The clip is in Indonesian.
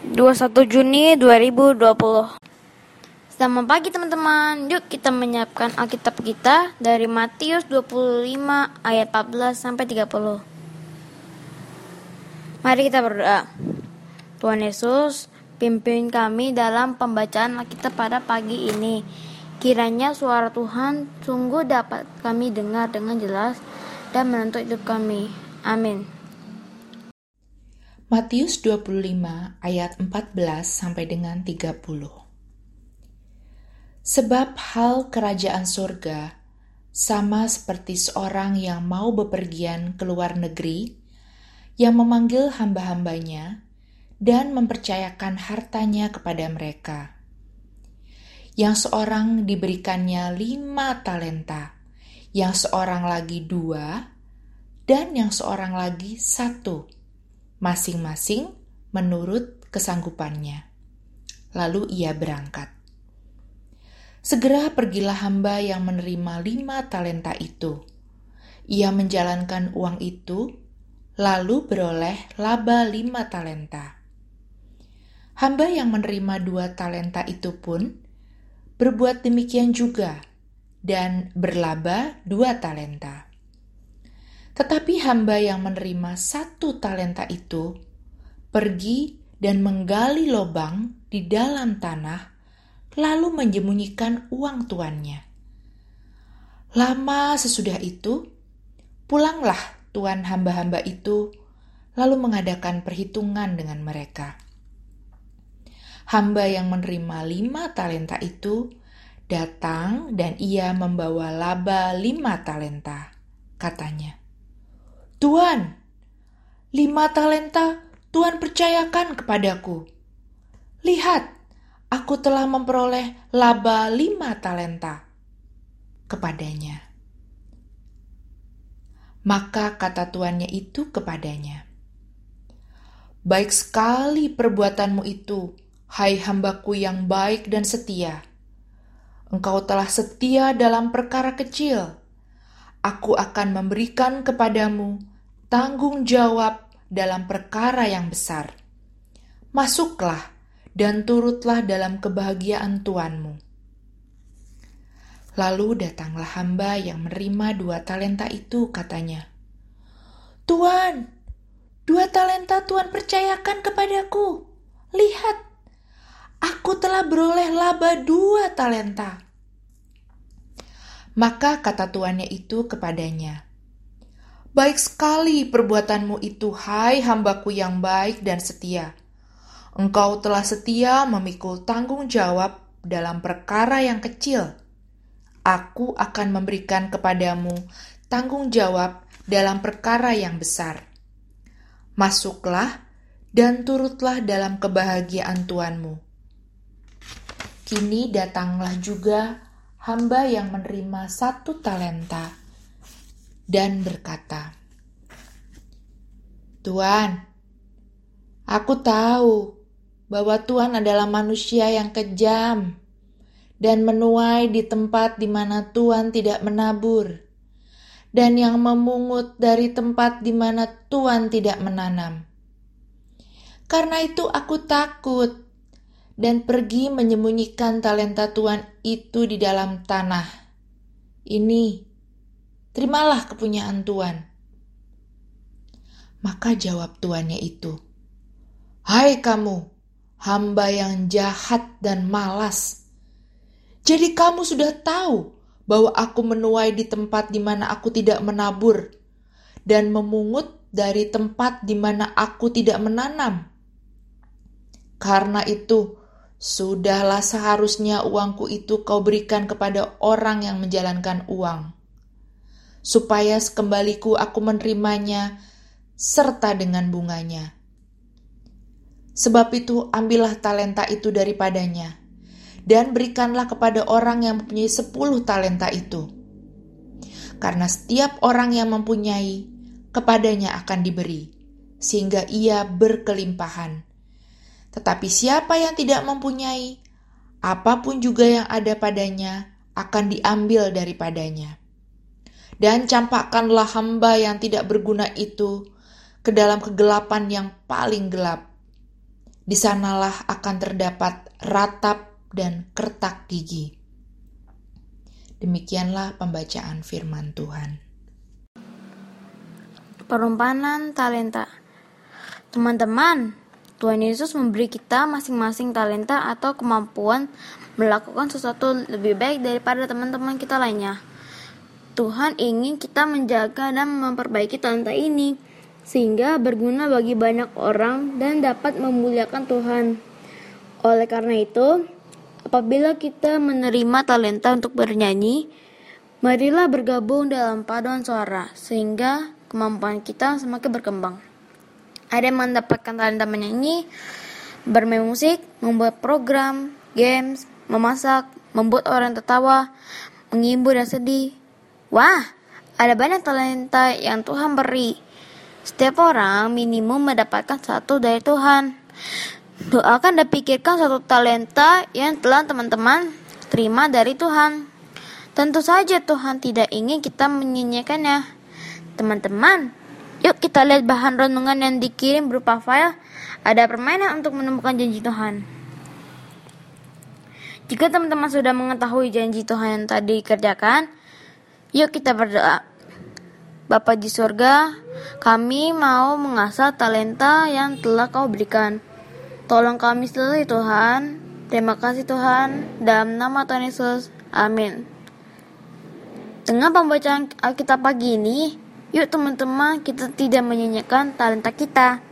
21 Juni 2020 Selamat pagi teman-teman. Yuk kita menyiapkan Alkitab kita dari Matius 25 ayat 14 sampai 30 Mari kita berdoa. Tuhan Yesus pimpin kami dalam pembacaan Alkitab pada pagi ini. Kiranya suara Tuhan sungguh dapat kami dengar dengan jelas dan menentuk hidup kami. Amin. Matius 25 ayat 14 sampai dengan 30. Sebab hal kerajaan surga sama seperti seorang yang mau bepergian ke luar negeri yang memanggil hamba-hambanya dan mempercayakan hartanya kepada mereka. Yang seorang diberikannya lima talenta, yang seorang lagi dua, dan yang seorang lagi satu masing-masing menurut kesanggupannya. Lalu ia berangkat. Segera pergilah hamba yang menerima lima talenta itu. Ia menjalankan uang itu, lalu beroleh laba lima talenta. Hamba yang menerima dua talenta itu pun berbuat demikian juga dan berlaba dua talenta. Tetapi hamba yang menerima satu talenta itu pergi dan menggali lubang di dalam tanah, lalu menyembunyikan uang tuannya. Lama sesudah itu, pulanglah tuan hamba-hamba itu, lalu mengadakan perhitungan dengan mereka. Hamba yang menerima lima talenta itu datang dan ia membawa laba lima talenta, katanya. Tuan, lima talenta Tuhan percayakan kepadaku. Lihat, aku telah memperoleh laba lima talenta kepadanya. Maka kata tuannya itu kepadanya, Baik sekali perbuatanmu itu, hai hambaku yang baik dan setia. Engkau telah setia dalam perkara kecil. Aku akan memberikan kepadamu tanggung jawab dalam perkara yang besar. Masuklah dan turutlah dalam kebahagiaan Tuanmu. Lalu datanglah hamba yang menerima dua talenta itu, katanya. Tuan, dua talenta Tuhan percayakan kepadaku. Lihat, aku telah beroleh laba dua talenta. Maka kata tuannya itu kepadanya, Baik sekali perbuatanmu itu, hai hambaku yang baik dan setia. Engkau telah setia memikul tanggung jawab dalam perkara yang kecil. Aku akan memberikan kepadamu tanggung jawab dalam perkara yang besar. Masuklah dan turutlah dalam kebahagiaan Tuanmu. Kini datanglah juga hamba yang menerima satu talenta dan berkata, "Tuan, aku tahu bahwa Tuhan adalah manusia yang kejam dan menuai di tempat di mana Tuhan tidak menabur, dan yang memungut dari tempat di mana Tuhan tidak menanam. Karena itu, aku takut." dan pergi menyembunyikan talenta Tuhan itu di dalam tanah. Ini terimalah kepunyaan Tuhan. Maka jawab tuannya itu, Hai kamu, hamba yang jahat dan malas. Jadi kamu sudah tahu bahwa aku menuai di tempat di mana aku tidak menabur dan memungut dari tempat di mana aku tidak menanam. Karena itu, sudahlah seharusnya uangku itu kau berikan kepada orang yang menjalankan uang supaya sekembaliku aku menerimanya serta dengan bunganya. Sebab itu ambillah talenta itu daripadanya, dan berikanlah kepada orang yang mempunyai sepuluh talenta itu. Karena setiap orang yang mempunyai, kepadanya akan diberi, sehingga ia berkelimpahan. Tetapi siapa yang tidak mempunyai, apa pun juga yang ada padanya akan diambil daripadanya dan campakkanlah hamba yang tidak berguna itu ke dalam kegelapan yang paling gelap. Di sanalah akan terdapat ratap dan kertak gigi. Demikianlah pembacaan firman Tuhan. Perumpamaan talenta. Teman-teman, Tuhan Yesus memberi kita masing-masing talenta atau kemampuan melakukan sesuatu lebih baik daripada teman-teman kita lainnya. Tuhan ingin kita menjaga dan memperbaiki talenta ini sehingga berguna bagi banyak orang dan dapat memuliakan Tuhan. Oleh karena itu, apabila kita menerima talenta untuk bernyanyi, marilah bergabung dalam paduan suara sehingga kemampuan kita semakin berkembang. Ada yang mendapatkan talenta menyanyi, bermain musik, membuat program, games, memasak, membuat orang tertawa, menghibur dan sedih. Wah, ada banyak talenta yang Tuhan beri. Setiap orang minimum mendapatkan satu dari Tuhan. Doakan dan pikirkan satu talenta yang telah teman-teman terima dari Tuhan. Tentu saja Tuhan tidak ingin kita menyanyikannya. Teman-teman, yuk kita lihat bahan renungan yang dikirim berupa file. Ada permainan untuk menemukan janji Tuhan. Jika teman-teman sudah mengetahui janji Tuhan yang tadi dikerjakan, yuk kita berdoa. Bapa di surga, kami mau mengasah talenta yang telah kau berikan. Tolong kami selalu Tuhan. Terima kasih Tuhan. Dalam nama Tuhan Yesus. Amin. Dengan pembacaan Alkitab pagi ini, Yuk teman-teman kita tidak menyanyikan talenta kita.